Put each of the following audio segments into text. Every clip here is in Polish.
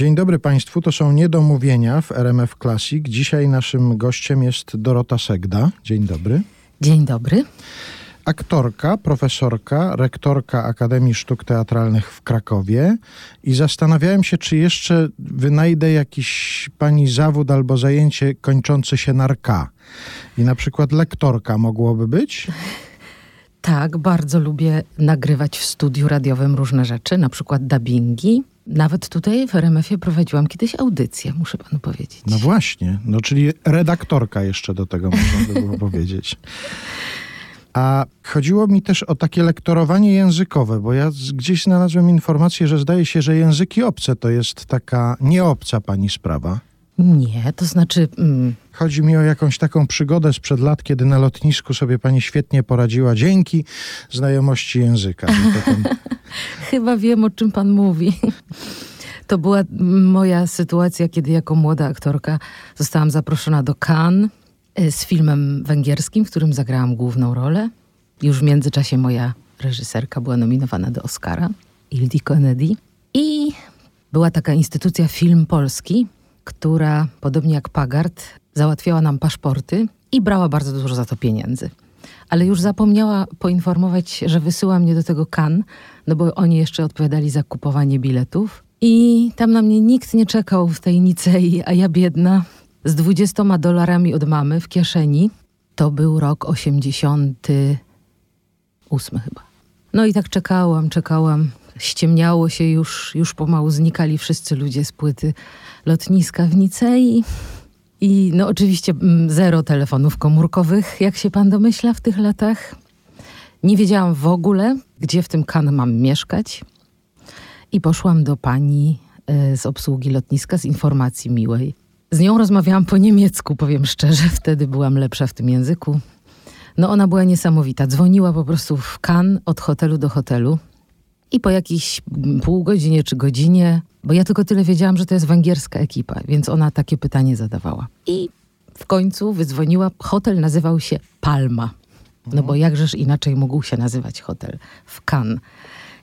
Dzień dobry Państwu, to są Niedomówienia w RMF Classic. Dzisiaj naszym gościem jest Dorota Segda. Dzień dobry. Dzień dobry. Aktorka, profesorka, rektorka Akademii Sztuk Teatralnych w Krakowie i zastanawiałem się, czy jeszcze wynajdę jakiś pani zawód albo zajęcie kończące się na rka. I na przykład lektorka mogłoby być? Tak, bardzo lubię nagrywać w studiu radiowym różne rzeczy, na przykład dubbingi. Nawet tutaj w RMF-ie prowadziłam kiedyś audycję, muszę panu powiedzieć. No właśnie, no czyli redaktorka jeszcze do tego można by było powiedzieć. A chodziło mi też o takie lektorowanie językowe, bo ja gdzieś znalazłem informację, że zdaje się, że języki obce to jest taka nieobca pani sprawa. Nie, to znaczy. Mm, Chodzi mi o jakąś taką przygodę sprzed lat, kiedy na lotnisku sobie pani świetnie poradziła dzięki znajomości języka. to ten- chyba wiem, o czym pan mówi. To była moja sytuacja, kiedy jako młoda aktorka zostałam zaproszona do Cannes y, z filmem węgierskim, w którym zagrałam główną rolę. Już w międzyczasie moja reżyserka była nominowana do Oscara, Ildiko Kennedy. I była taka instytucja Film Polski, która, podobnie jak Pagart, załatwiała nam paszporty i brała bardzo dużo za to pieniędzy. Ale już zapomniała poinformować, że wysyła mnie do tego Cannes, no bo oni jeszcze odpowiadali za kupowanie biletów. I tam na mnie nikt nie czekał w tej Nicei, a ja biedna, z 20 dolarami od mamy w kieszeni. To był rok 88 chyba. No i tak czekałam, czekałam. Ściemniało się już, już pomału znikali wszyscy ludzie z płyty lotniska w Nicei. I no oczywiście mm, zero telefonów komórkowych, jak się pan domyśla w tych latach. Nie wiedziałam w ogóle, gdzie w tym kan mam mieszkać. I poszłam do pani e, z obsługi lotniska z informacji miłej. Z nią rozmawiałam po niemiecku, powiem szczerze, wtedy byłam lepsza w tym języku. No ona była niesamowita. Dzwoniła po prostu w kan od hotelu do hotelu. I po jakiejś mm, pół godzinie czy godzinie, bo ja tylko tyle wiedziałam, że to jest węgierska ekipa, więc ona takie pytanie zadawała. I w końcu wydzwoniła, hotel nazywał się Palma. No bo jakżeż inaczej mógł się nazywać hotel w Cannes.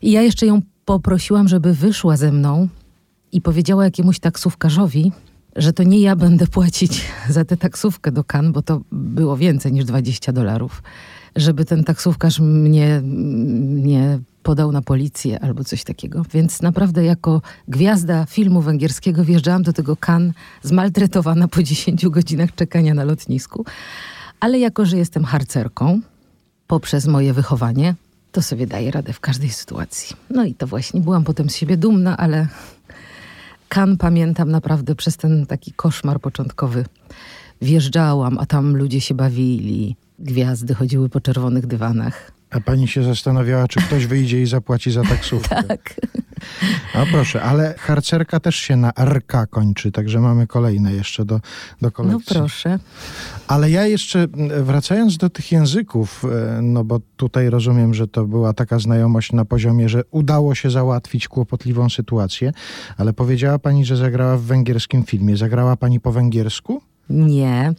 I ja jeszcze ją poprosiłam, żeby wyszła ze mną i powiedziała jakiemuś taksówkarzowi, że to nie ja będę płacić za tę taksówkę do Cannes, bo to było więcej niż 20 dolarów. Żeby ten taksówkarz mnie nie podał na policję albo coś takiego. Więc naprawdę jako gwiazda filmu węgierskiego wjeżdżałam do tego Cannes zmaltretowana po 10 godzinach czekania na lotnisku. Ale jako, że jestem harcerką, poprzez moje wychowanie, to sobie daję radę w każdej sytuacji. No i to właśnie byłam potem z siebie dumna, ale Kan pamiętam naprawdę przez ten taki koszmar początkowy. Wjeżdżałam, a tam ludzie się bawili, gwiazdy chodziły po czerwonych dywanach. A pani się zastanawiała, czy ktoś wyjdzie i zapłaci za taksówkę. Tak. A proszę, ale harcerka też się na RK kończy, także mamy kolejne jeszcze do, do No kolekcji. proszę. Ale ja jeszcze wracając do tych języków, e, no bo tutaj rozumiem, że to była taka znajomość na poziomie, że udało się załatwić kłopotliwą sytuację, ale powiedziała pani, że zagrała w węgierskim filmie. Zagrała pani po węgiersku? Nie.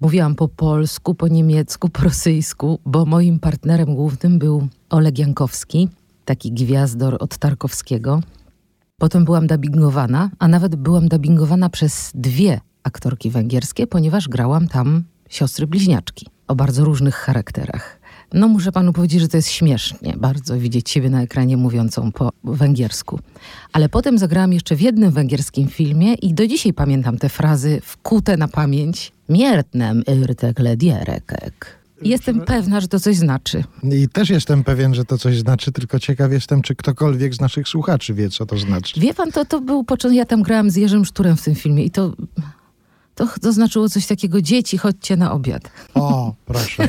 Mówiłam po polsku, po niemiecku, po rosyjsku, bo moim partnerem głównym był Oleg Jankowski, taki gwiazdor od Tarkowskiego. Potem byłam dubbingowana, a nawet byłam dubbingowana przez dwie aktorki węgierskie, ponieważ grałam tam siostry bliźniaczki o bardzo różnych charakterach. No muszę panu powiedzieć, że to jest śmiesznie bardzo widzieć siebie na ekranie mówiącą po węgiersku. Ale potem zagrałam jeszcze w jednym węgierskim filmie i do dzisiaj pamiętam te frazy wkute na pamięć. Miertnem yrtek ledierekek. Jestem pewna, że to coś znaczy. I też jestem pewien, że to coś znaczy, tylko ciekaw jestem, czy ktokolwiek z naszych słuchaczy wie, co to znaczy. Wie pan, to, to był początek, ja tam grałam z Jerzym Szturem w tym filmie i to, to, to znaczyło coś takiego, dzieci, chodźcie na obiad. O, proszę.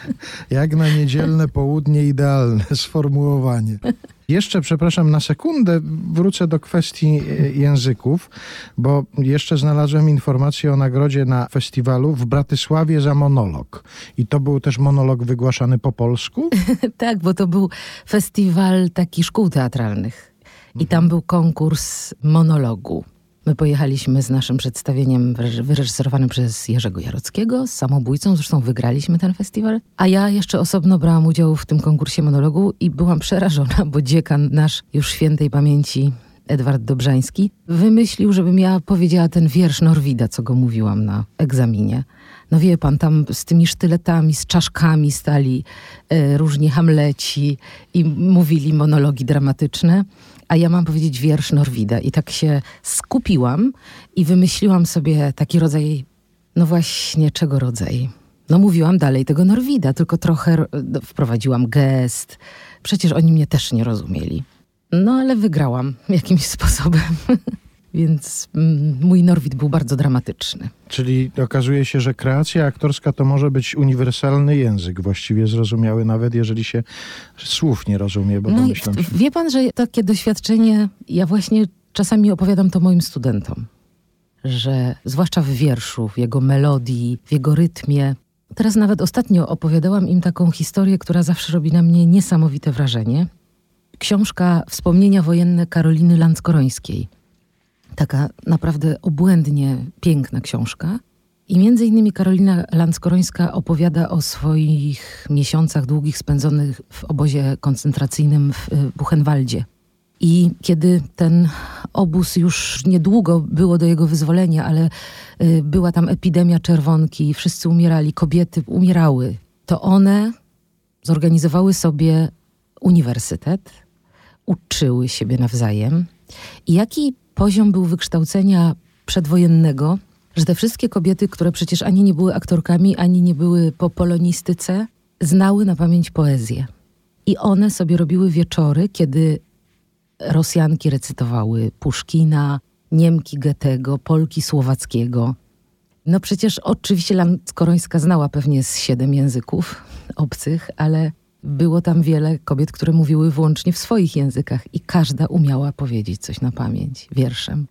Jak na niedzielne południe idealne sformułowanie. Jeszcze, przepraszam, na sekundę wrócę do kwestii e, języków, bo jeszcze znalazłem informację o nagrodzie na festiwalu w Bratysławie za monolog. I to był też monolog wygłaszany po polsku? tak, bo to był festiwal taki szkół teatralnych i tam był konkurs monologu. My pojechaliśmy z naszym przedstawieniem wyreż- wyreżyserowanym przez Jerzego Jarockiego, z samobójcą, zresztą wygraliśmy ten festiwal. A ja jeszcze osobno brałam udział w tym konkursie monologu i byłam przerażona, bo dziekan nasz już świętej pamięci Edward Dobrzański, wymyślił, żebym ja powiedziała ten wiersz Norwida, co go mówiłam na egzaminie. No wie pan, tam z tymi sztyletami, z czaszkami stali e, różni Hamleci i mówili monologi dramatyczne, a ja mam powiedzieć wiersz Norwida. I tak się skupiłam i wymyśliłam sobie taki rodzaj, no właśnie, czego rodzaj? No mówiłam dalej tego Norwida, tylko trochę wprowadziłam gest. Przecież oni mnie też nie rozumieli. No ale wygrałam jakimś sposobem. Więc mm, mój Norwid był bardzo dramatyczny. Czyli okazuje się, że kreacja aktorska to może być uniwersalny język, właściwie zrozumiały, nawet jeżeli się słów nie rozumie. Bo no myślę, że... Wie pan, że takie doświadczenie, ja właśnie czasami opowiadam to moim studentom, że zwłaszcza w wierszu, w jego melodii, w jego rytmie. Teraz nawet ostatnio opowiadałam im taką historię, która zawsze robi na mnie niesamowite wrażenie. Książka Wspomnienia wojenne Karoliny Landskorońskiej Taka naprawdę obłędnie piękna książka. I między innymi Karolina Landskorońska opowiada o swoich miesiącach długich spędzonych w obozie koncentracyjnym w y, Buchenwaldzie. I kiedy ten obóz już niedługo było do jego wyzwolenia, ale y, była tam epidemia czerwonki, wszyscy umierali, kobiety umierały, to one zorganizowały sobie uniwersytet, uczyły siebie nawzajem. I jaki poziom był wykształcenia przedwojennego, że te wszystkie kobiety, które przecież ani nie były aktorkami, ani nie były po polonistyce, znały na pamięć poezję. I one sobie robiły wieczory, kiedy Rosjanki recytowały Puszkina, Niemki Goethego, Polki Słowackiego. No przecież oczywiście Landskorońska znała pewnie z siedem języków obcych, ale było tam wiele kobiet, które mówiły wyłącznie w swoich językach i każda umiała powiedzieć coś na pamięć wierszem.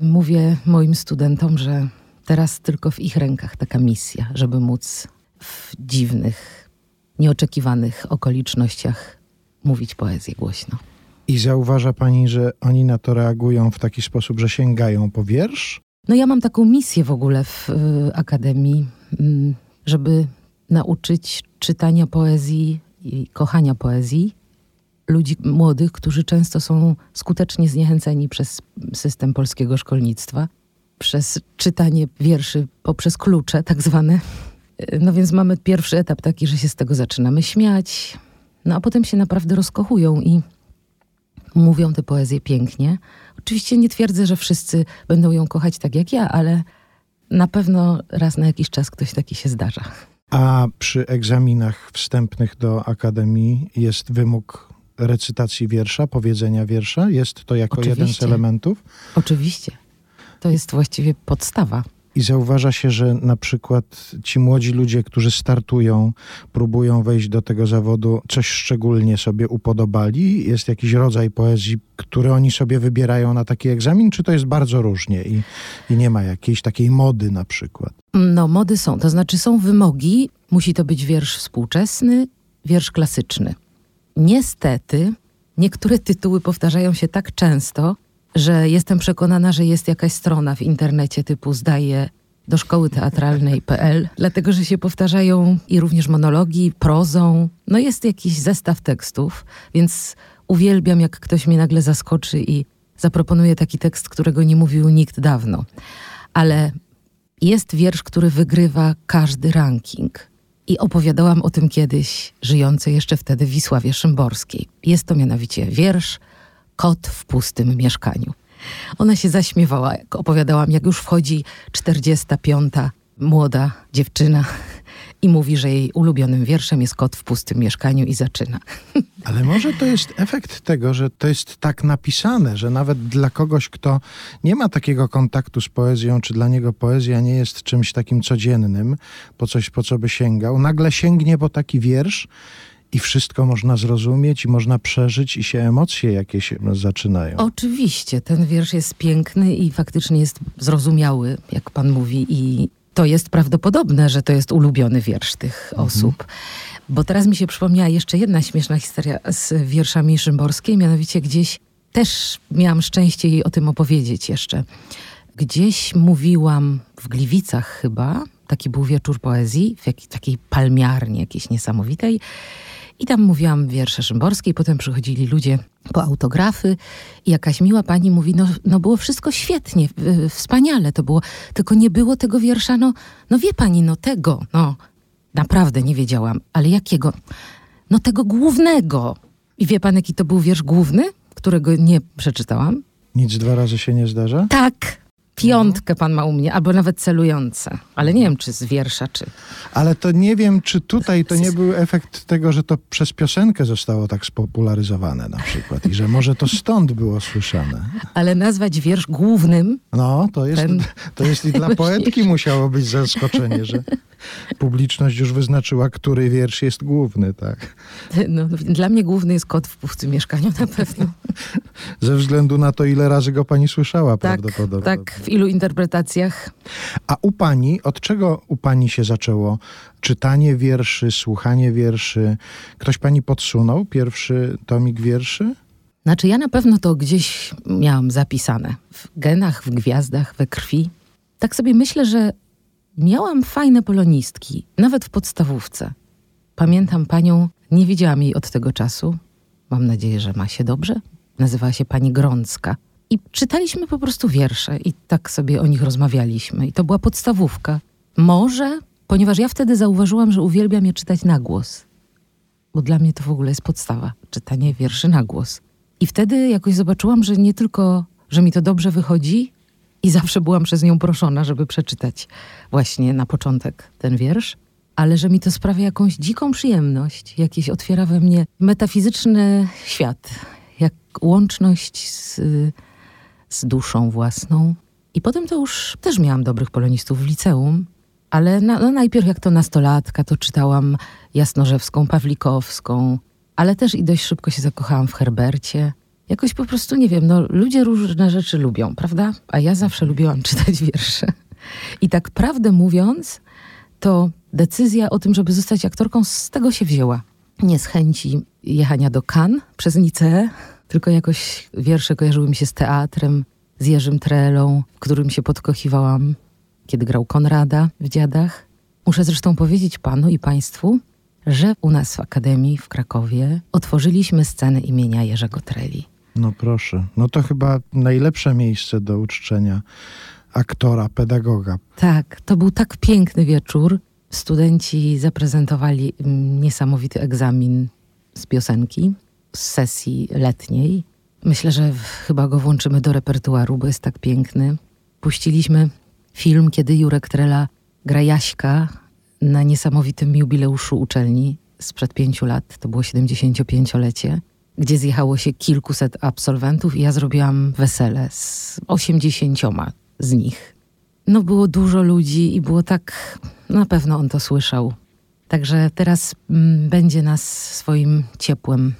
Mówię moim studentom, że teraz tylko w ich rękach taka misja, żeby móc w dziwnych, nieoczekiwanych okolicznościach mówić poezję głośno. I zauważa pani, że oni na to reagują w taki sposób, że sięgają po wiersz? No ja mam taką misję w ogóle w y, Akademii, y, żeby nauczyć czytania poezji i kochania poezji ludzi młodych, którzy często są skutecznie zniechęceni przez system polskiego szkolnictwa, przez czytanie wierszy poprzez klucze, tak zwane. No więc mamy pierwszy etap taki, że się z tego zaczynamy śmiać, no a potem się naprawdę rozkochują i mówią tę poezję pięknie. Oczywiście nie twierdzę, że wszyscy będą ją kochać tak jak ja, ale na pewno raz na jakiś czas ktoś taki się zdarza. A przy egzaminach wstępnych do akademii jest wymóg recytacji wiersza, powiedzenia wiersza? Jest to jako Oczywiście. jeden z elementów? Oczywiście. To jest właściwie podstawa. I zauważa się, że na przykład ci młodzi ludzie, którzy startują, próbują wejść do tego zawodu, coś szczególnie sobie upodobali? Jest jakiś rodzaj poezji, który oni sobie wybierają na taki egzamin, czy to jest bardzo różnie i, i nie ma jakiejś takiej mody na przykład? No, mody są, to znaczy są wymogi. Musi to być wiersz współczesny, wiersz klasyczny. Niestety, niektóre tytuły powtarzają się tak często, że jestem przekonana, że jest jakaś strona w internecie typu zdaje do szkoły teatralnej.pl, dlatego że się powtarzają i również monologi, prozą. No jest jakiś zestaw tekstów, więc uwielbiam, jak ktoś mnie nagle zaskoczy i zaproponuje taki tekst, którego nie mówił nikt dawno. Ale jest wiersz, który wygrywa każdy ranking. I opowiadałam o tym kiedyś, żyjącej jeszcze wtedy Wisławie Szymborskiej. Jest to mianowicie wiersz Kot w pustym mieszkaniu. Ona się zaśmiewała, jak opowiadałam, jak już wchodzi 45. młoda dziewczyna i mówi, że jej ulubionym wierszem jest kot w pustym mieszkaniu i zaczyna. Ale może to jest efekt tego, że to jest tak napisane, że nawet dla kogoś, kto nie ma takiego kontaktu z poezją, czy dla niego poezja nie jest czymś takim codziennym, po coś, po co by sięgał, nagle sięgnie po taki wiersz i wszystko można zrozumieć i można przeżyć i się emocje jakieś zaczynają. Oczywiście, ten wiersz jest piękny i faktycznie jest zrozumiały, jak pan mówi i to jest prawdopodobne, że to jest ulubiony wiersz tych mhm. osób. Bo teraz mi się przypomniała jeszcze jedna śmieszna historia z wierszami Szymborskiej, mianowicie gdzieś też miałam szczęście jej o tym opowiedzieć jeszcze. Gdzieś mówiłam w Gliwicach chyba, taki był wieczór poezji, w jakiej, takiej palmiarni jakiejś niesamowitej I tam mówiłam wiersze Szymborskiej, potem przychodzili ludzie po autografy i jakaś miła pani mówi, no, no było wszystko świetnie, wspaniale to było, tylko nie było tego wiersza, no, no wie pani, no tego, no naprawdę nie wiedziałam, ale jakiego? No tego głównego. I wie pan, jaki to był wiersz główny, którego nie przeczytałam? Nic dwa razy się nie zdarza? Tak, Piątkę pan ma u mnie, albo nawet celujące. Ale nie wiem, czy z wiersza, czy... Ale to nie wiem, czy tutaj to nie był efekt tego, że to przez piosenkę zostało tak spopularyzowane na przykład i że może to stąd było słyszane. Ale nazwać wiersz głównym... No, to jest, ten... to jest i dla poetki musiało być zaskoczenie, że publiczność już wyznaczyła, który wiersz jest główny, tak? No, dla mnie główny jest kot w puchcym mieszkaniu na pewno. Ze względu na to, ile razy go pani słyszała tak, prawdopodobnie. Tak, w ilu interpretacjach. A u pani, od czego u pani się zaczęło czytanie wierszy, słuchanie wierszy? Ktoś pani podsunął pierwszy tomik wierszy? Znaczy ja na pewno to gdzieś miałam zapisane. W genach, w gwiazdach, we krwi. Tak sobie myślę, że Miałam fajne polonistki, nawet w podstawówce. Pamiętam panią, nie widziałam jej od tego czasu. Mam nadzieję, że ma się dobrze. Nazywała się pani Grącka. I czytaliśmy po prostu wiersze i tak sobie o nich rozmawialiśmy. I to była podstawówka. Może, ponieważ ja wtedy zauważyłam, że uwielbiam je czytać na głos. Bo dla mnie to w ogóle jest podstawa, czytanie wierszy na głos. I wtedy jakoś zobaczyłam, że nie tylko, że mi to dobrze wychodzi, i zawsze byłam przez nią proszona, żeby przeczytać właśnie na początek ten wiersz, ale że mi to sprawia jakąś dziką przyjemność, jakieś otwiera we mnie metafizyczny świat, jak łączność z, z duszą własną. I potem to już też miałam dobrych polonistów w liceum, ale na, no najpierw jak to nastolatka, to czytałam Jasnorzewską, Pawlikowską, ale też i dość szybko się zakochałam w Herbercie. Jakoś po prostu nie wiem, no ludzie różne rzeczy lubią, prawda? A ja zawsze lubiłam czytać wiersze. I tak prawdę mówiąc, to decyzja o tym, żeby zostać aktorką, z tego się wzięła. Nie z chęci jechania do Cannes przez Nicę, tylko jakoś wiersze kojarzyły mi się z teatrem, z Jerzym Trelą, w którym się podkochiwałam, kiedy grał Konrada w Dziadach. Muszę zresztą powiedzieć panu i państwu, że u nas w Akademii w Krakowie otworzyliśmy scenę imienia Jerzego Treli. No proszę. No to chyba najlepsze miejsce do uczczenia aktora, pedagoga. Tak, to był tak piękny wieczór. Studenci zaprezentowali mm, niesamowity egzamin z piosenki, z sesji letniej. Myślę, że chyba go włączymy do repertuaru, bo jest tak piękny. Puściliśmy film, kiedy Jurek Trela gra Jaśka na niesamowitym jubileuszu uczelni sprzed pięciu lat. To było 75-lecie gdzie zjechało się kilkuset absolwentów i ja zrobiłam wesele z osiemdziesięcioma z nich. No było dużo ludzi i było tak, na pewno on to słyszał. Także teraz mm, będzie nas swoim ciepłem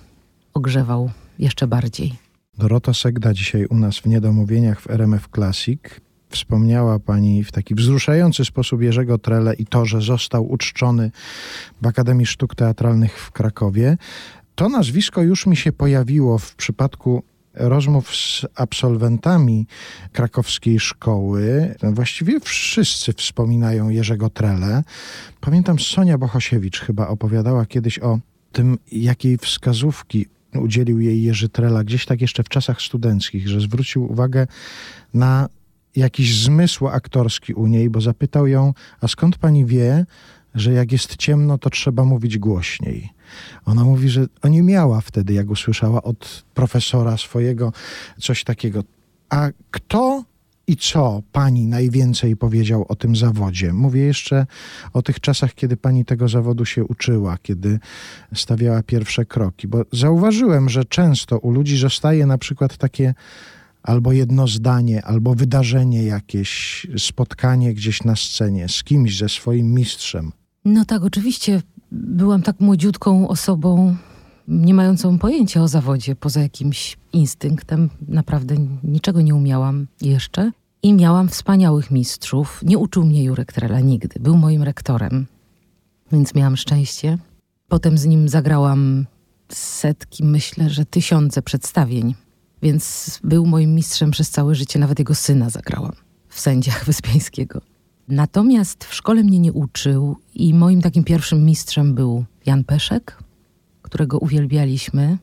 ogrzewał jeszcze bardziej. Dorota Segda dzisiaj u nas w Niedomówieniach w RMF Classic. Wspomniała Pani w taki wzruszający sposób Jerzego Trele i to, że został uczczony w Akademii Sztuk Teatralnych w Krakowie. To nazwisko już mi się pojawiło w przypadku rozmów z absolwentami krakowskiej szkoły. Właściwie wszyscy wspominają Jerzego Trele. Pamiętam Sonia Bohosiewicz chyba opowiadała kiedyś o tym, jakiej wskazówki udzielił jej Jerzy Trela gdzieś tak jeszcze w czasach studenckich, że zwrócił uwagę na jakiś zmysł aktorski u niej, bo zapytał ją, a skąd pani wie, że jak jest ciemno, to trzeba mówić głośniej. Ona mówi, że nie miała wtedy, jak usłyszała od profesora swojego coś takiego. A kto i co pani najwięcej powiedział o tym zawodzie? Mówię jeszcze o tych czasach, kiedy pani tego zawodu się uczyła, kiedy stawiała pierwsze kroki, bo zauważyłem, że często u ludzi zostaje na przykład takie albo jedno zdanie, albo wydarzenie jakieś, spotkanie gdzieś na scenie z kimś, ze swoim mistrzem. No tak, oczywiście byłam tak młodziutką osobą, nie mającą pojęcia o zawodzie, poza jakimś instynktem. Naprawdę niczego nie umiałam jeszcze. I miałam wspaniałych mistrzów. Nie uczył mnie Jurek Trela nigdy. Był moim rektorem, więc miałam szczęście. Potem z nim zagrałam setki, myślę, że tysiące przedstawień. Więc był moim mistrzem przez całe życie. Nawet jego syna zagrałam w Sędziach Wyspiańskiego. Natomiast w szkole mnie nie uczył i moim takim pierwszym mistrzem był Jan Peszek, którego uwielbialiśmy,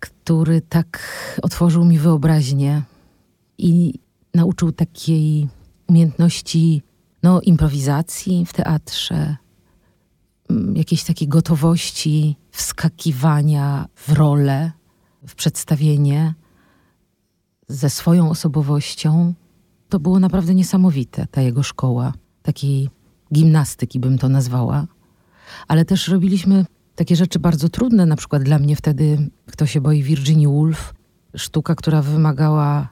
który tak otworzył mi wyobraźnię i nauczył takiej umiejętności no, improwizacji w teatrze, mm, jakiejś takiej gotowości wskakiwania w rolę, w przedstawienie ze swoją osobowością. To było naprawdę niesamowite, ta jego szkoła, takiej gimnastyki bym to nazwała. Ale też robiliśmy takie rzeczy bardzo trudne, na przykład dla mnie wtedy, kto się boi Virginia Woolf, sztuka, która wymagała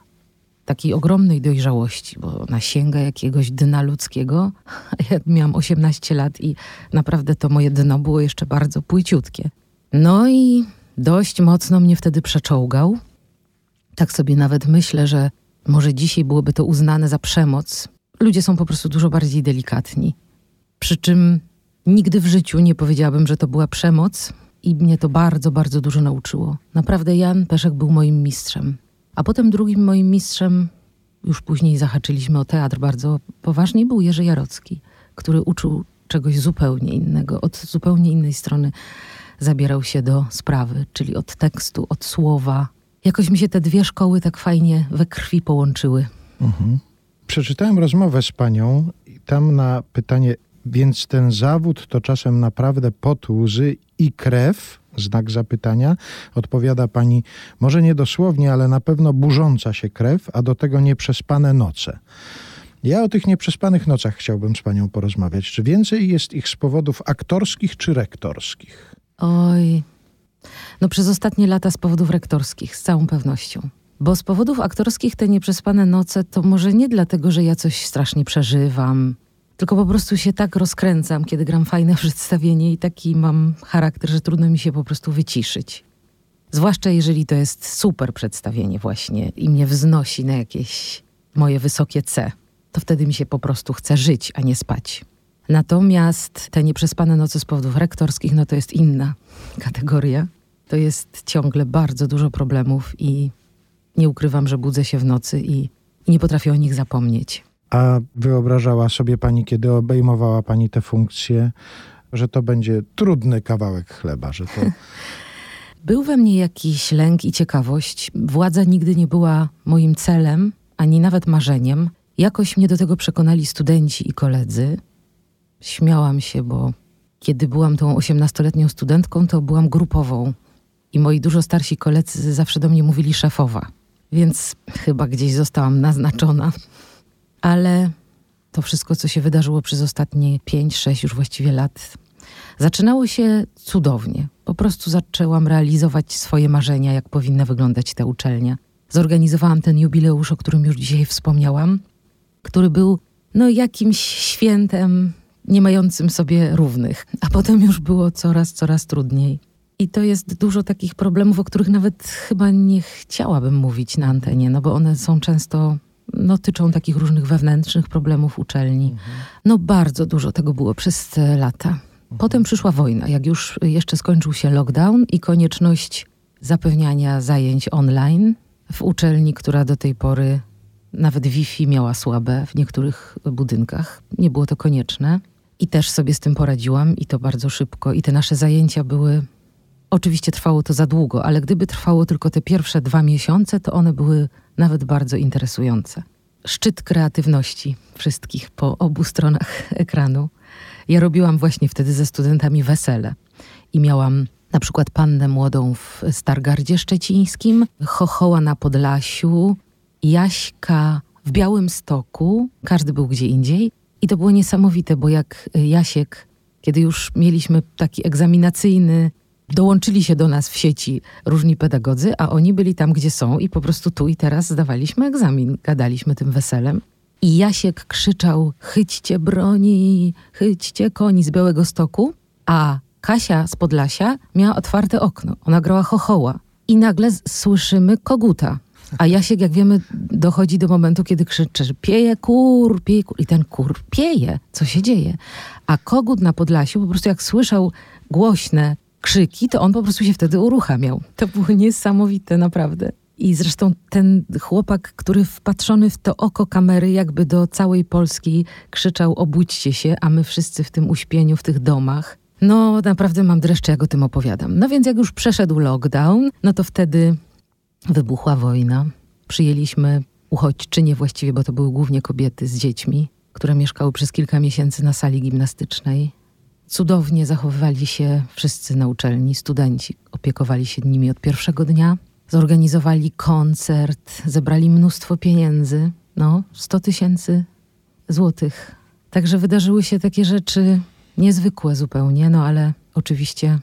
takiej ogromnej dojrzałości, bo ona sięga jakiegoś dna ludzkiego. Ja miałam 18 lat i naprawdę to moje dno było jeszcze bardzo płyciutkie. No i dość mocno mnie wtedy przeczołgał. Tak sobie nawet myślę, że może dzisiaj byłoby to uznane za przemoc. Ludzie są po prostu dużo bardziej delikatni. Przy czym nigdy w życiu nie powiedziałabym, że to była przemoc i mnie to bardzo, bardzo dużo nauczyło. Naprawdę Jan Peszek był moim mistrzem. A potem drugim moim mistrzem, już później zahaczyliśmy o teatr bardzo poważnie, był Jerzy Jarocki, który uczył czegoś zupełnie innego, od zupełnie innej strony zabierał się do sprawy, czyli od tekstu, od słowa. Jakoś mi się te dwie szkoły tak fajnie we krwi połączyły. Mhm. Przeczytałem rozmowę z panią i tam na pytanie, więc ten zawód to czasem naprawdę pot, łzy i krew, znak zapytania, odpowiada pani, może nie dosłownie, ale na pewno burząca się krew, a do tego nieprzespane noce. Ja o tych nieprzespanych nocach chciałbym z panią porozmawiać. Czy więcej jest ich z powodów aktorskich czy rektorskich? Oj, no przez ostatnie lata z powodów rektorskich, z całą pewnością. Bo z powodów aktorskich te nieprzespane noce to może nie dlatego, że ja coś strasznie przeżywam, tylko po prostu się tak rozkręcam, kiedy gram fajne przedstawienie i taki mam charakter, że trudno mi się po prostu wyciszyć. Zwłaszcza jeżeli to jest super przedstawienie właśnie i mnie wznosi na jakieś moje wysokie C, to wtedy mi się po prostu chce żyć, a nie spać. Natomiast te nieprzespane noce z powodów rektorskich, no to jest inna kategoria. To jest ciągle bardzo dużo problemów i nie ukrywam, że budzę się w nocy i, i nie potrafię o nich zapomnieć. A wyobrażała sobie pani, kiedy obejmowała pani te funkcje, że to będzie trudny kawałek chleba, że to. Był we mnie jakiś lęk i ciekawość. Władza nigdy nie była moim celem, ani nawet marzeniem. Jakoś mnie do tego przekonali studenci i koledzy. Śmiałam się, bo kiedy byłam tą osiemnastoletnią studentką, to byłam grupową. I moi dużo starsi koledzy zawsze do mnie mówili szefowa. Więc chyba gdzieś zostałam naznaczona ale to wszystko, co się wydarzyło przez ostatnie 5-6 już właściwie lat, zaczynało się cudownie. Po prostu zaczęłam realizować swoje marzenia, jak powinna wyglądać ta uczelnia. Zorganizowałam ten jubileusz, o którym już dzisiaj wspomniałam, który był no jakimś świętem nie mającym sobie równych. A potem już było coraz, coraz trudniej. I to jest dużo takich problemów, o których nawet chyba nie chciałabym mówić na antenie, no bo one są często no, tyczą takich różnych wewnętrznych problemów uczelni. Mhm. No bardzo dużo tego było przez te lata. Mhm. Potem przyszła wojna, jak już jeszcze skończył się lockdown i konieczność zapewniania zajęć online w uczelni, która do tej pory nawet Wi-Fi miała słabe w niektórych budynkach. Nie było to konieczne. I też sobie z tym poradziłam i to bardzo szybko. I te nasze zajęcia były. Oczywiście trwało to za długo, ale gdyby trwało tylko te pierwsze dwa miesiące, to one były nawet bardzo interesujące. Szczyt kreatywności wszystkich po obu stronach ekranu. Ja robiłam właśnie wtedy ze studentami wesele i miałam na przykład pannę młodą w Stargardzie Szczecińskim, Chochoła na Podlasiu, Jaśka w Białym Stoku, każdy był gdzie indziej. I to było niesamowite, bo jak Jasiek, kiedy już mieliśmy taki egzaminacyjny dołączyli się do nas w sieci różni pedagodzy, a oni byli tam, gdzie są i po prostu tu i teraz zdawaliśmy egzamin, gadaliśmy tym weselem. I Jasiek krzyczał: Chyćcie broni, chyćcie koni z Białego Stoku, a Kasia z Podlasia miała otwarte okno. Ona grała chochoła. I nagle słyszymy koguta. A Jasiek, jak wiemy, dochodzi do momentu, kiedy krzyczy, że pieje kur, pieje kur. I ten kur pieje. Co się dzieje? A kogut na Podlasiu po prostu jak słyszał głośne krzyki, to on po prostu się wtedy uruchamiał. To było niesamowite, naprawdę. I zresztą ten chłopak, który wpatrzony w to oko kamery, jakby do całej Polski krzyczał: Obudźcie się, a my wszyscy w tym uśpieniu, w tych domach, No, naprawdę mam dreszcze, jak o tym opowiadam. No więc jak już przeszedł lockdown, no to wtedy wybuchła wojna. Przyjęliśmy uchodźczynie właściwie, bo to były głównie kobiety z dziećmi, które mieszkały przez kilka miesięcy na sali gimnastycznej. Cudownie zachowywali się wszyscy na uczelni, studenci opiekowali się nimi od pierwszego dnia. Zorganizowali koncert, zebrali mnóstwo pieniędzy, no 100 tysięcy złotych. Także wydarzyły się takie rzeczy niezwykłe zupełnie, no ale oczywiście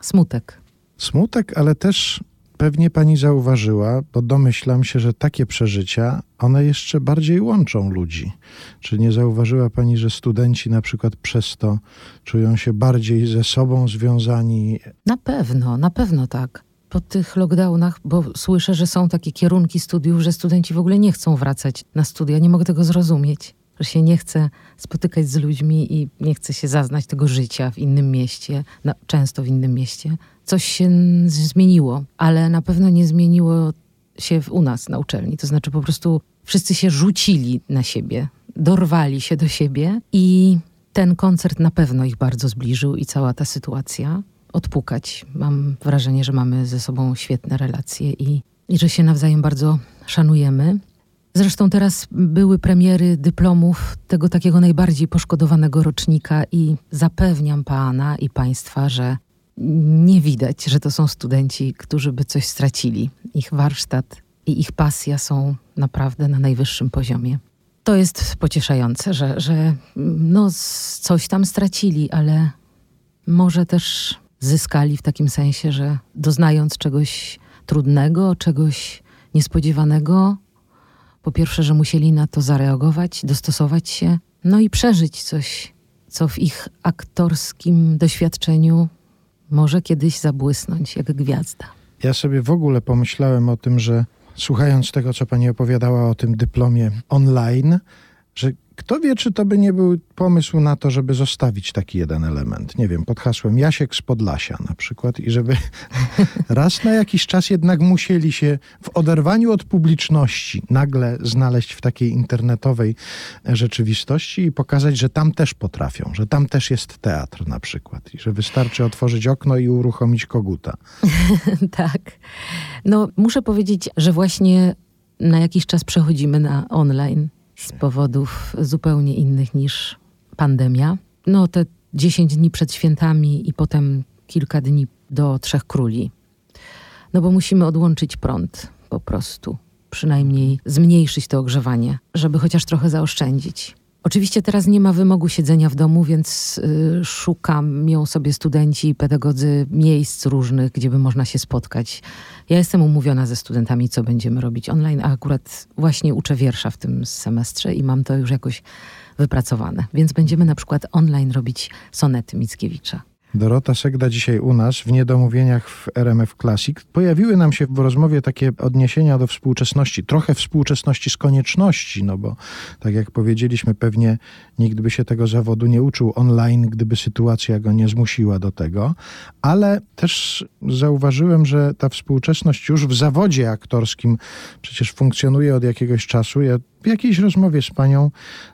smutek. Smutek, ale też pewnie pani zauważyła, bo domyślam się, że takie przeżycia, one jeszcze bardziej łączą ludzi. Czy nie zauważyła pani, że studenci na przykład przez to czują się bardziej ze sobą związani? Na pewno, na pewno tak. Po tych lockdownach, bo słyszę, że są takie kierunki studiów, że studenci w ogóle nie chcą wracać na studia. Nie mogę tego zrozumieć że się nie chce spotykać z ludźmi i nie chce się zaznać tego życia w innym mieście, no, często w innym mieście. Coś się zmieniło, ale na pewno nie zmieniło się u nas na uczelni. To znaczy po prostu wszyscy się rzucili na siebie, dorwali się do siebie i ten koncert na pewno ich bardzo zbliżył i cała ta sytuacja. Odpukać. Mam wrażenie, że mamy ze sobą świetne relacje i, i że się nawzajem bardzo szanujemy. Zresztą teraz były premiery dyplomów tego takiego najbardziej poszkodowanego rocznika i zapewniam pana i państwa, że nie widać, że to są studenci, którzy by coś stracili. Ich warsztat i ich pasja są naprawdę na najwyższym poziomie. To jest pocieszające, że, że no, coś tam stracili, ale może też zyskali w takim sensie, że doznając czegoś trudnego, czegoś niespodziewanego, po pierwsze, że musieli na to zareagować, dostosować się, no i przeżyć coś, co w ich aktorskim doświadczeniu może kiedyś zabłysnąć jak gwiazda. Ja sobie w ogóle pomyślałem o tym, że słuchając tego, co pani opowiadała o tym dyplomie online, że kto wie, czy to by nie był pomysł na to, żeby zostawić taki jeden element. Nie wiem, pod hasłem Jasiek z Podlasia na przykład i żeby raz na jakiś czas jednak musieli się w oderwaniu od publiczności nagle znaleźć w takiej internetowej rzeczywistości i pokazać, że tam też potrafią, że tam też jest teatr na przykład i że wystarczy otworzyć okno i uruchomić koguta. tak. No, muszę powiedzieć, że właśnie na jakiś czas przechodzimy na online z powodów zupełnie innych niż pandemia. No te 10 dni przed świętami i potem kilka dni do Trzech Króli. No bo musimy odłączyć prąd po prostu. Przynajmniej zmniejszyć to ogrzewanie, żeby chociaż trochę zaoszczędzić. Oczywiście teraz nie ma wymogu siedzenia w domu, więc y, szukam sobie studenci, pedagodzy miejsc różnych, gdzie by można się spotkać. Ja jestem umówiona ze studentami, co będziemy robić online, a akurat właśnie uczę wiersza w tym semestrze i mam to już jakoś wypracowane. Więc będziemy na przykład online robić sonety Mickiewicza. Dorota Segda dzisiaj u nas w Niedomówieniach w RMF Classic. Pojawiły nam się w rozmowie takie odniesienia do współczesności, trochę współczesności z konieczności, no bo tak jak powiedzieliśmy, pewnie nikt by się tego zawodu nie uczył online, gdyby sytuacja go nie zmusiła do tego, ale też zauważyłem, że ta współczesność już w zawodzie aktorskim przecież funkcjonuje od jakiegoś czasu. Ja w jakiejś rozmowie z panią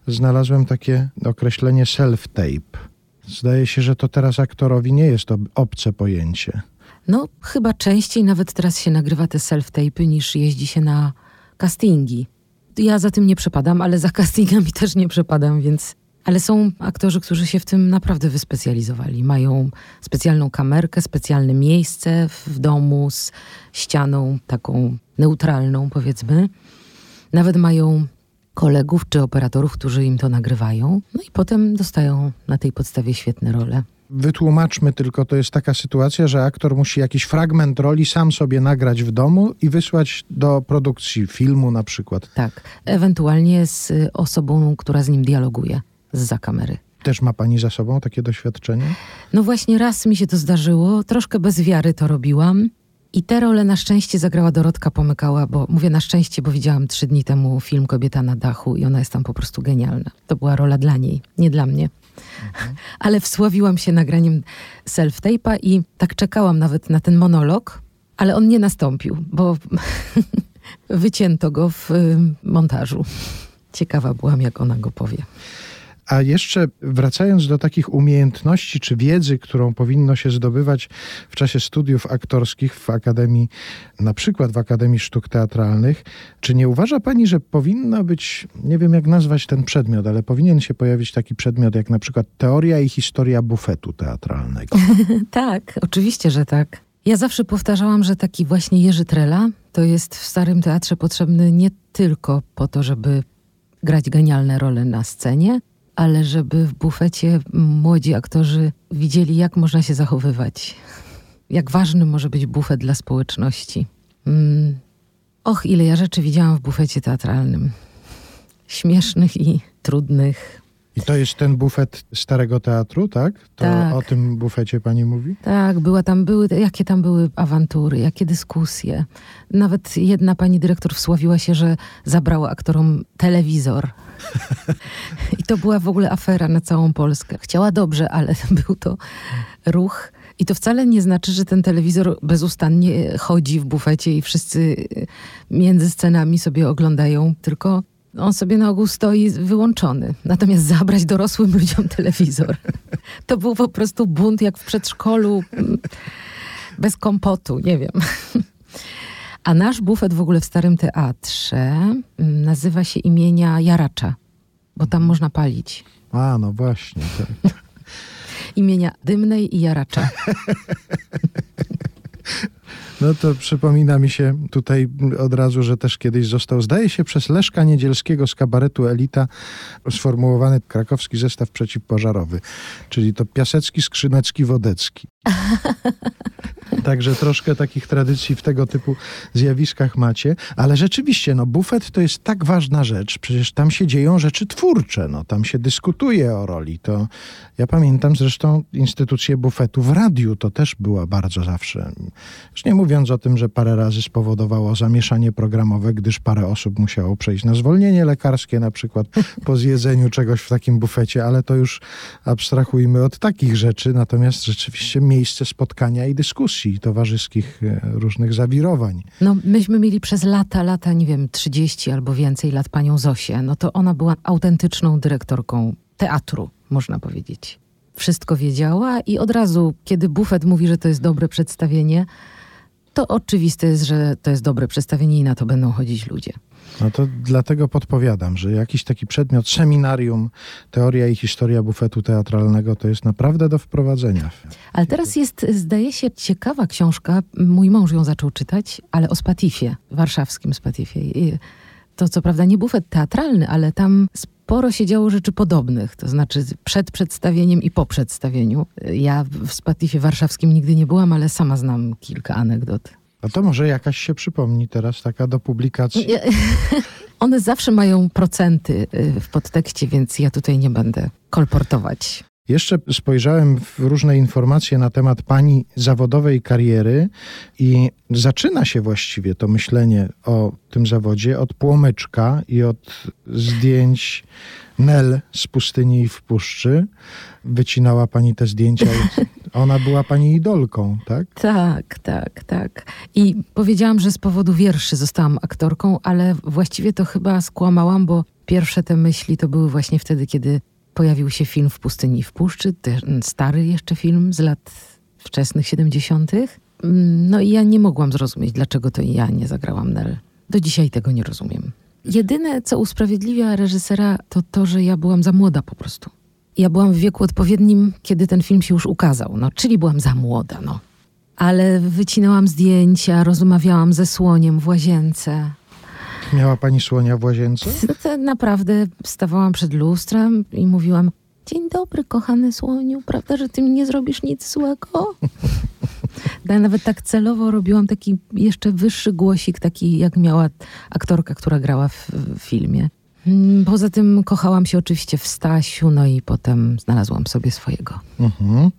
znalazłem takie określenie self-tape Zdaje się, że to teraz aktorowi nie jest to obce pojęcie. No, chyba częściej nawet teraz się nagrywa te self-tape'y niż jeździ się na castingi. Ja za tym nie przepadam, ale za castingami też nie przepadam, więc. Ale są aktorzy, którzy się w tym naprawdę wyspecjalizowali. Mają specjalną kamerkę, specjalne miejsce w domu z ścianą taką neutralną, powiedzmy. Nawet mają kolegów czy operatorów, którzy im to nagrywają, no i potem dostają na tej podstawie świetne role. Wytłumaczmy tylko, to jest taka sytuacja, że aktor musi jakiś fragment roli sam sobie nagrać w domu i wysłać do produkcji filmu na przykład. Tak, ewentualnie z osobą, która z nim dialoguje za kamery. Też ma pani za sobą takie doświadczenie? No właśnie raz mi się to zdarzyło, troszkę bez wiary to robiłam. I tę rolę na szczęście zagrała Dorotka Pomykała, bo mówię na szczęście, bo widziałam trzy dni temu film Kobieta na dachu i ona jest tam po prostu genialna. To była rola dla niej, nie dla mnie. Mhm. Ale wsławiłam się nagraniem self-tape'a i tak czekałam nawet na ten monolog, ale on nie nastąpił, bo wycięto go w montażu. Ciekawa byłam, jak ona go powie. A jeszcze wracając do takich umiejętności czy wiedzy, którą powinno się zdobywać w czasie studiów aktorskich w Akademii, na przykład w Akademii Sztuk Teatralnych, czy nie uważa pani, że powinno być, nie wiem jak nazwać ten przedmiot, ale powinien się pojawić taki przedmiot jak na przykład teoria i historia bufetu teatralnego? tak, oczywiście, że tak. Ja zawsze powtarzałam, że taki właśnie Jerzy Trela to jest w Starym Teatrze potrzebny nie tylko po to, żeby grać genialne role na scenie, ale żeby w bufecie młodzi aktorzy widzieli, jak można się zachowywać. Jak ważny może być bufet dla społeczności. Mm. Och, ile ja rzeczy widziałam w bufecie teatralnym. Śmiesznych i trudnych, i to jest ten bufet Starego Teatru, tak? To tak. o tym bufecie pani mówi? Tak, była tam, były, jakie tam były awantury, jakie dyskusje. Nawet jedna pani dyrektor wsławiła się, że zabrała aktorom telewizor. I to była w ogóle afera na całą Polskę. Chciała dobrze, ale był to ruch. I to wcale nie znaczy, że ten telewizor bezustannie chodzi w bufecie i wszyscy między scenami sobie oglądają, tylko on sobie na ogół stoi wyłączony. Natomiast zabrać dorosłym ludziom telewizor. To był po prostu bunt jak w przedszkolu, mm, bez kompotu, nie wiem. A nasz bufet w ogóle w Starym Teatrze mm, nazywa się imienia Jaracza, bo tam można palić. A, no właśnie. Tak. imienia Dymnej i Jaracza. No to przypomina mi się tutaj od razu, że też kiedyś został, zdaje się, przez Leszka Niedzielskiego z kabaretu Elita sformułowany krakowski zestaw przeciwpożarowy, czyli to Piasecki, Skrzynecki, Wodecki. Także troszkę takich tradycji w tego typu zjawiskach macie, ale rzeczywiście, no bufet to jest tak ważna rzecz, przecież tam się dzieją rzeczy twórcze, no tam się dyskutuje o roli. To ja pamiętam zresztą instytucję bufetu w radiu, to też była bardzo zawsze, już nie mówiąc o tym, że parę razy spowodowało zamieszanie programowe, gdyż parę osób musiało przejść na zwolnienie lekarskie na przykład po zjedzeniu czegoś w takim bufecie, ale to już abstrahujmy od takich rzeczy, natomiast rzeczywiście miejsce spotkania i dyskusji towarzyskich, e, różnych zawirowań. No, myśmy mieli przez lata, lata, nie wiem, 30 albo więcej lat panią Zosię. No to ona była autentyczną dyrektorką teatru, można powiedzieć. Wszystko wiedziała i od razu, kiedy bufet mówi, że to jest dobre przedstawienie, to oczywiste jest, że to jest dobre przedstawienie i na to będą chodzić ludzie. No to dlatego podpowiadam, że jakiś taki przedmiot, seminarium, teoria i historia bufetu teatralnego to jest naprawdę do wprowadzenia. Ale teraz jest, zdaje się, ciekawa książka. Mój mąż ją zaczął czytać, ale o Spatifie, warszawskim Spatifie. To co prawda nie bufet teatralny, ale tam sporo się działo rzeczy podobnych, to znaczy przed przedstawieniem i po przedstawieniu. Ja w Spatifie warszawskim nigdy nie byłam, ale sama znam kilka anegdot. A to może jakaś się przypomni teraz, taka do publikacji. One zawsze mają procenty y, w podtekście, więc ja tutaj nie będę kolportować. Jeszcze spojrzałem w różne informacje na temat pani zawodowej kariery i zaczyna się właściwie to myślenie o tym zawodzie od płomyczka i od zdjęć Nel z pustyni i w puszczy. Wycinała pani te zdjęcia. Ona była pani idolką, tak? Tak, tak, tak. I powiedziałam, że z powodu wierszy zostałam aktorką, ale właściwie to chyba skłamałam, bo pierwsze te myśli to były właśnie wtedy, kiedy pojawił się film w pustyni i w puszczy, ten stary jeszcze film z lat wczesnych 70. No i ja nie mogłam zrozumieć, dlaczego to ja nie zagrałam Nel. Do dzisiaj tego nie rozumiem. Jedyne, co usprawiedliwia reżysera, to to, że ja byłam za młoda po prostu. Ja byłam w wieku odpowiednim, kiedy ten film się już ukazał, no, czyli byłam za młoda, no. Ale wycinałam zdjęcia, rozmawiałam ze słoniem w łazience. Miała pani słonia w łazience? To naprawdę stawałam przed lustrem i mówiłam: Dzień dobry, kochany słoniu, prawda, że ty mi nie zrobisz nic złego? Ja nawet tak celowo robiłam taki jeszcze wyższy głosik, taki jak miała aktorka, która grała w, w filmie. Mm, poza tym kochałam się oczywiście w Stasiu, no i potem znalazłam sobie swojego. Mhm.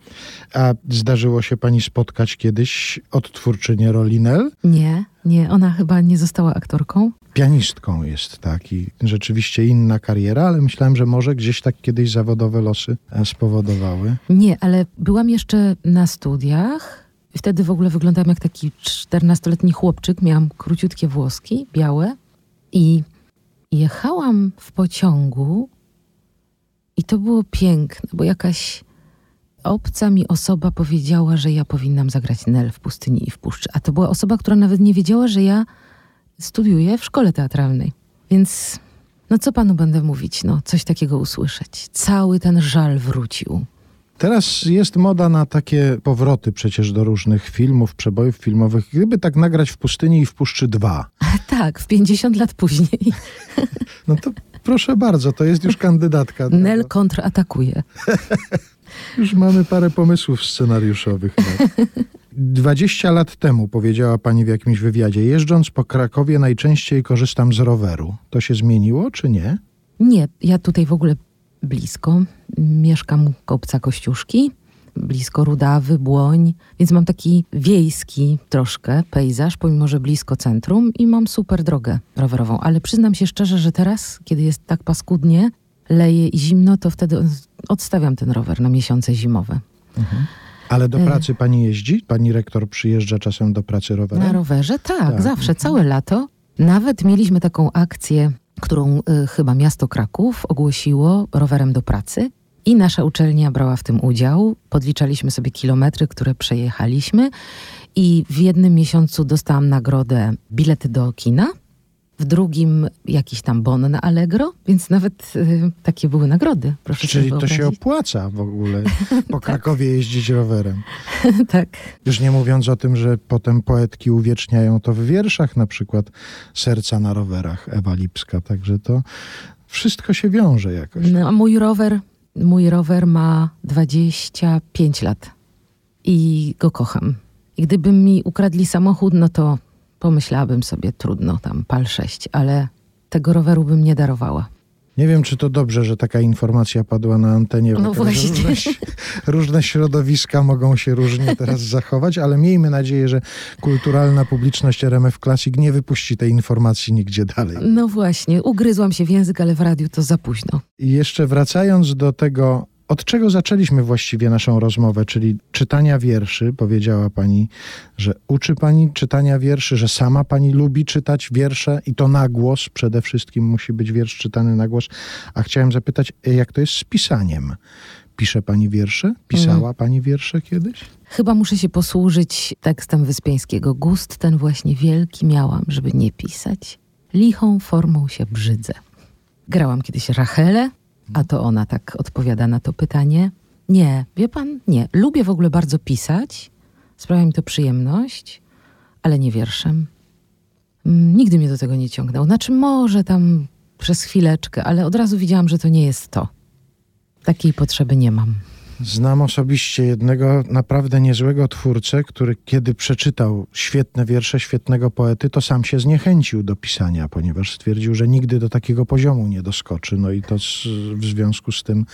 A zdarzyło się pani spotkać kiedyś odtwórczynię Rolinel? Nie, nie. Ona chyba nie została aktorką. Pianistką jest, tak. I rzeczywiście inna kariera, ale myślałem, że może gdzieś tak kiedyś zawodowe losy e, spowodowały. Nie, ale byłam jeszcze na studiach. Wtedy w ogóle wyglądałam jak taki 14-letni chłopczyk. Miałam króciutkie włoski, białe i jechałam w pociągu I to było piękne, bo jakaś obca mi osoba powiedziała, że ja powinnam zagrać Nel w pustyni i w puszczy. A to była osoba, która nawet nie wiedziała, że ja studiuję w szkole teatralnej. Więc no co panu będę mówić? No, coś takiego usłyszeć. Cały ten żal wrócił. Teraz jest moda na takie powroty przecież do różnych filmów, przebojów filmowych. Gdyby tak nagrać w pustyni i w puszczy dwa. Tak, w 50 lat później. No to proszę bardzo, to jest już kandydatka. Nel kontratakuje. Już mamy parę pomysłów scenariuszowych. No. 20 lat temu powiedziała pani w jakimś wywiadzie, jeżdżąc po Krakowie najczęściej korzystam z roweru. To się zmieniło, czy nie? Nie, ja tutaj w ogóle blisko. Mieszkam kopca Kościuszki, blisko Rudawy, Błoń, więc mam taki wiejski troszkę pejzaż, pomimo że blisko centrum i mam super drogę rowerową. Ale przyznam się szczerze, że teraz, kiedy jest tak paskudnie, leje i zimno, to wtedy odstawiam ten rower na miesiące zimowe. Mhm. Ale do pracy pani jeździ? Pani rektor przyjeżdża czasem do pracy rowerem? Na rowerze? Tak, tak. zawsze, całe lato. Nawet mieliśmy taką akcję, którą y, chyba miasto Kraków ogłosiło rowerem do pracy. I nasza uczelnia brała w tym udział. Podliczaliśmy sobie kilometry, które przejechaliśmy, i w jednym miesiącu dostałam nagrodę bilety do kina w drugim jakiś tam bon na Allegro, więc nawet y, takie były nagrody. Proszę Czyli to się opłaca w ogóle po tak. Krakowie jeździć rowerem. tak. Już nie mówiąc o tym, że potem poetki uwieczniają to w wierszach, na przykład Serca na rowerach Ewa Lipska, także to wszystko się wiąże jakoś. No, a mój rower, mój rower ma 25 lat i go kocham. I gdyby mi ukradli samochód, no to pomyślałabym sobie, trudno tam, pal 6, ale tego roweru bym nie darowała. Nie wiem, czy to dobrze, że taka informacja padła na antenie. No właśnie. Różne, różne, środowiska mogą się różnie teraz zachować, ale miejmy nadzieję, że kulturalna publiczność RMF Classic nie wypuści tej informacji nigdzie dalej. No właśnie, ugryzłam się w język, ale w radiu to za późno. I jeszcze wracając do tego od czego zaczęliśmy właściwie naszą rozmowę, czyli czytania wierszy. Powiedziała pani, że uczy pani czytania wierszy, że sama pani lubi czytać wiersze i to na głos. Przede wszystkim musi być wiersz czytany na głos. A chciałem zapytać, jak to jest z pisaniem? Pisze pani wiersze? Pisała mm. pani wiersze kiedyś? Chyba muszę się posłużyć tekstem Wyspiańskiego. Gust ten właśnie wielki miałam, żeby nie pisać. Lichą formą się brzydzę. Grałam kiedyś Rachelę, a to ona tak odpowiada na to pytanie. Nie, wie pan, nie. Lubię w ogóle bardzo pisać, sprawia mi to przyjemność, ale nie wierszem. Mm, nigdy mnie do tego nie ciągnął. Znaczy, może tam przez chwileczkę, ale od razu widziałam, że to nie jest to. Takiej potrzeby nie mam. Znam osobiście jednego naprawdę niezłego twórcę, który kiedy przeczytał świetne wiersze świetnego poety, to sam się zniechęcił do pisania, ponieważ stwierdził, że nigdy do takiego poziomu nie doskoczy. No i to w związku z tym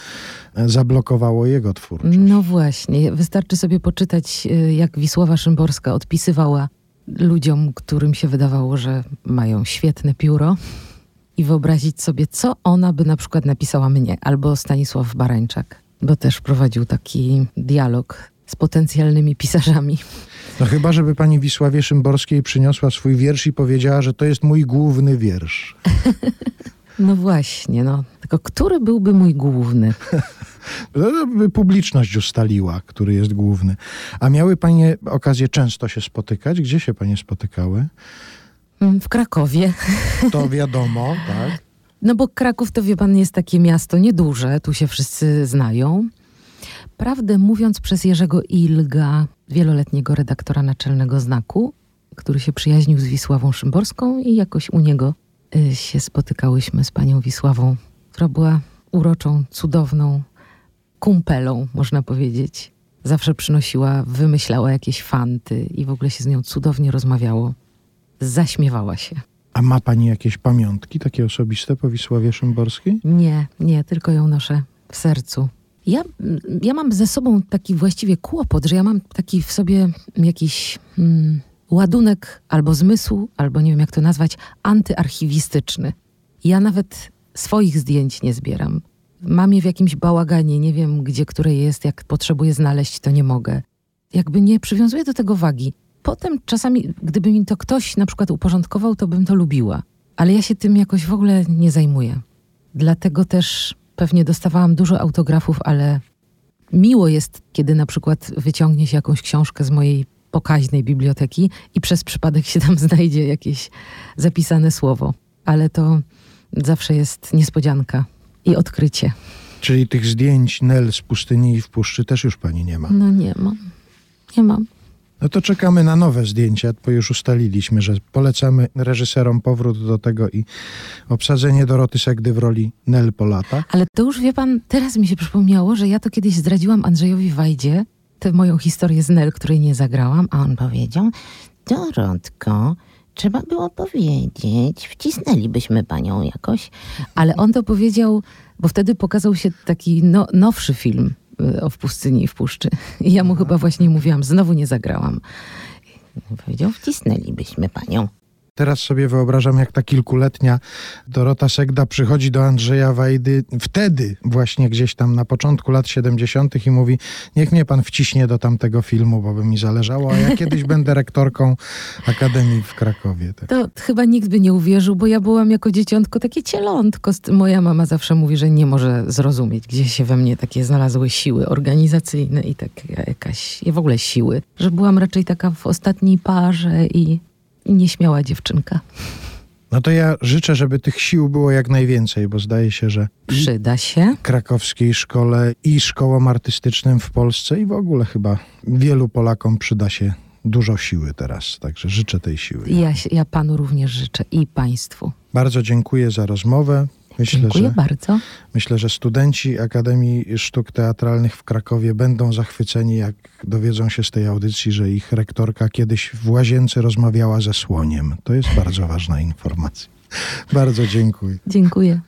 e, zablokowało jego twórczość. No właśnie, wystarczy sobie poczytać, e, jak Wisława Szymborska odpisywała ludziom, którym się wydawało, że mają świetne pióro i wyobrazić sobie, co ona by na przykład napisała mnie albo Stanisław Barańczak bo też prowadził taki dialog z potencjalnymi pisarzami. No chyba, żeby pani Wisławie Szymborskiej przyniosła swój wiersz i powiedziała, że to jest mój główny wiersz. no właśnie, no. Tylko który byłby mój główny? by publiczność ustaliła, który jest główny. A miały panie okazję często się spotykać? Gdzie się panie spotykały? W Krakowie. To wiadomo, tak. No bo Kraków to wie pan jest takie miasto nieduże, tu się wszyscy znają. Prawdę mówiąc, przez Jerzego Ilga, wieloletniego redaktora naczelnego znaku, który się przyjaźnił z Wisławą Szymborską i jakoś u niego y, się spotykałyśmy z panią Wisławą, która była uroczą, cudowną kumpelą, można powiedzieć. Zawsze przynosiła, wymyślała jakieś fanty i w ogóle się z nią cudownie rozmawiało. Zaśmiewała się. A ma pani jakieś pamiątki takie osobiste po Wisławie Szymborskiej? Nie, nie, tylko ją noszę w sercu. Ja, ja mam ze sobą taki właściwie kłopot, że ja mam taki w sobie jakiś hmm, ładunek albo zmysł, albo nie wiem jak to nazwać, antyarchiwistyczny. Ja nawet swoich zdjęć nie zbieram. Mam je w jakimś bałaganie, nie wiem gdzie które jest, jak potrzebuję znaleźć, to nie mogę. Jakby nie przywiązuję do tego wagi. Potem czasami, gdyby mi to ktoś na przykład uporządkował, to bym to lubiła. Ale ja się tym jakoś w ogóle nie zajmuję. Dlatego też pewnie dostawałam dużo autografów, ale miło jest, kiedy na przykład wyciągnie się jakąś książkę z mojej pokaźnej biblioteki i przez przypadek się tam znajdzie jakieś zapisane słowo. Ale to zawsze jest niespodzianka i odkrycie. Czyli tych zdjęć Nel z pustyni i w puszczy też już pani nie ma. No nie mam. Nie mam. No to czekamy na nowe zdjęcia, bo już ustaliliśmy, że polecamy reżyserom powrót do tego i obsadzenie Doroty Segdy w roli Nel po latach. Ale to już wie pan, teraz mi się przypomniało, że ja to kiedyś zdradziłam Andrzejowi Wajdzie tę moją historię z Nel, której nie zagrałam, a on powiedział, Dorotko, trzeba było powiedzieć, wcisnęlibyśmy panią jakoś. ale on to powiedział, bo wtedy pokazał się taki no, nowszy film o w pustyni i w puszczy. I ja mu chyba właśnie mówiłam, znowu nie zagrałam. Powiedział, wcisnęlibyśmy panią. Teraz sobie wyobrażam, jak ta kilkuletnia Dorota Segda przychodzi do Andrzeja Wajdy wtedy właśnie gdzieś tam na początku lat 70. i mówi, niech mnie pan wciśnie do tamtego filmu, bo by mi zależało, a ja kiedyś będę rektorką Akademii w Krakowie. Tak. To chyba nikt by nie uwierzył, bo ja byłam jako dzieciątko takie cielątko. Moja mama zawsze mówi, że nie może zrozumieć, gdzie się we mnie takie znalazły siły organizacyjne i tak jakaś, i w ogóle siły. Że byłam raczej taka w ostatniej parze i nieśmiała dziewczynka. No to ja życzę, żeby tych sił było jak najwięcej, bo zdaje się, że Przyda się. krakowskiej szkole i szkołom artystycznym w Polsce i w ogóle chyba wielu Polakom przyda się dużo siły teraz. Także życzę tej siły. Ja, ja panu również życzę i państwu. Bardzo dziękuję za rozmowę. Myślę, Dziękuję że, bardzo. myślę, że studenci Akademii Sztuk Teatralnych w Krakowie będą zachwyceni, jak dowiedzą się z tej audycji, że ich rektorka kiedyś w łazience rozmawiała ze słoniem. To jest bardzo ważna informacja. Bardzo dziękuję. Dziękuję.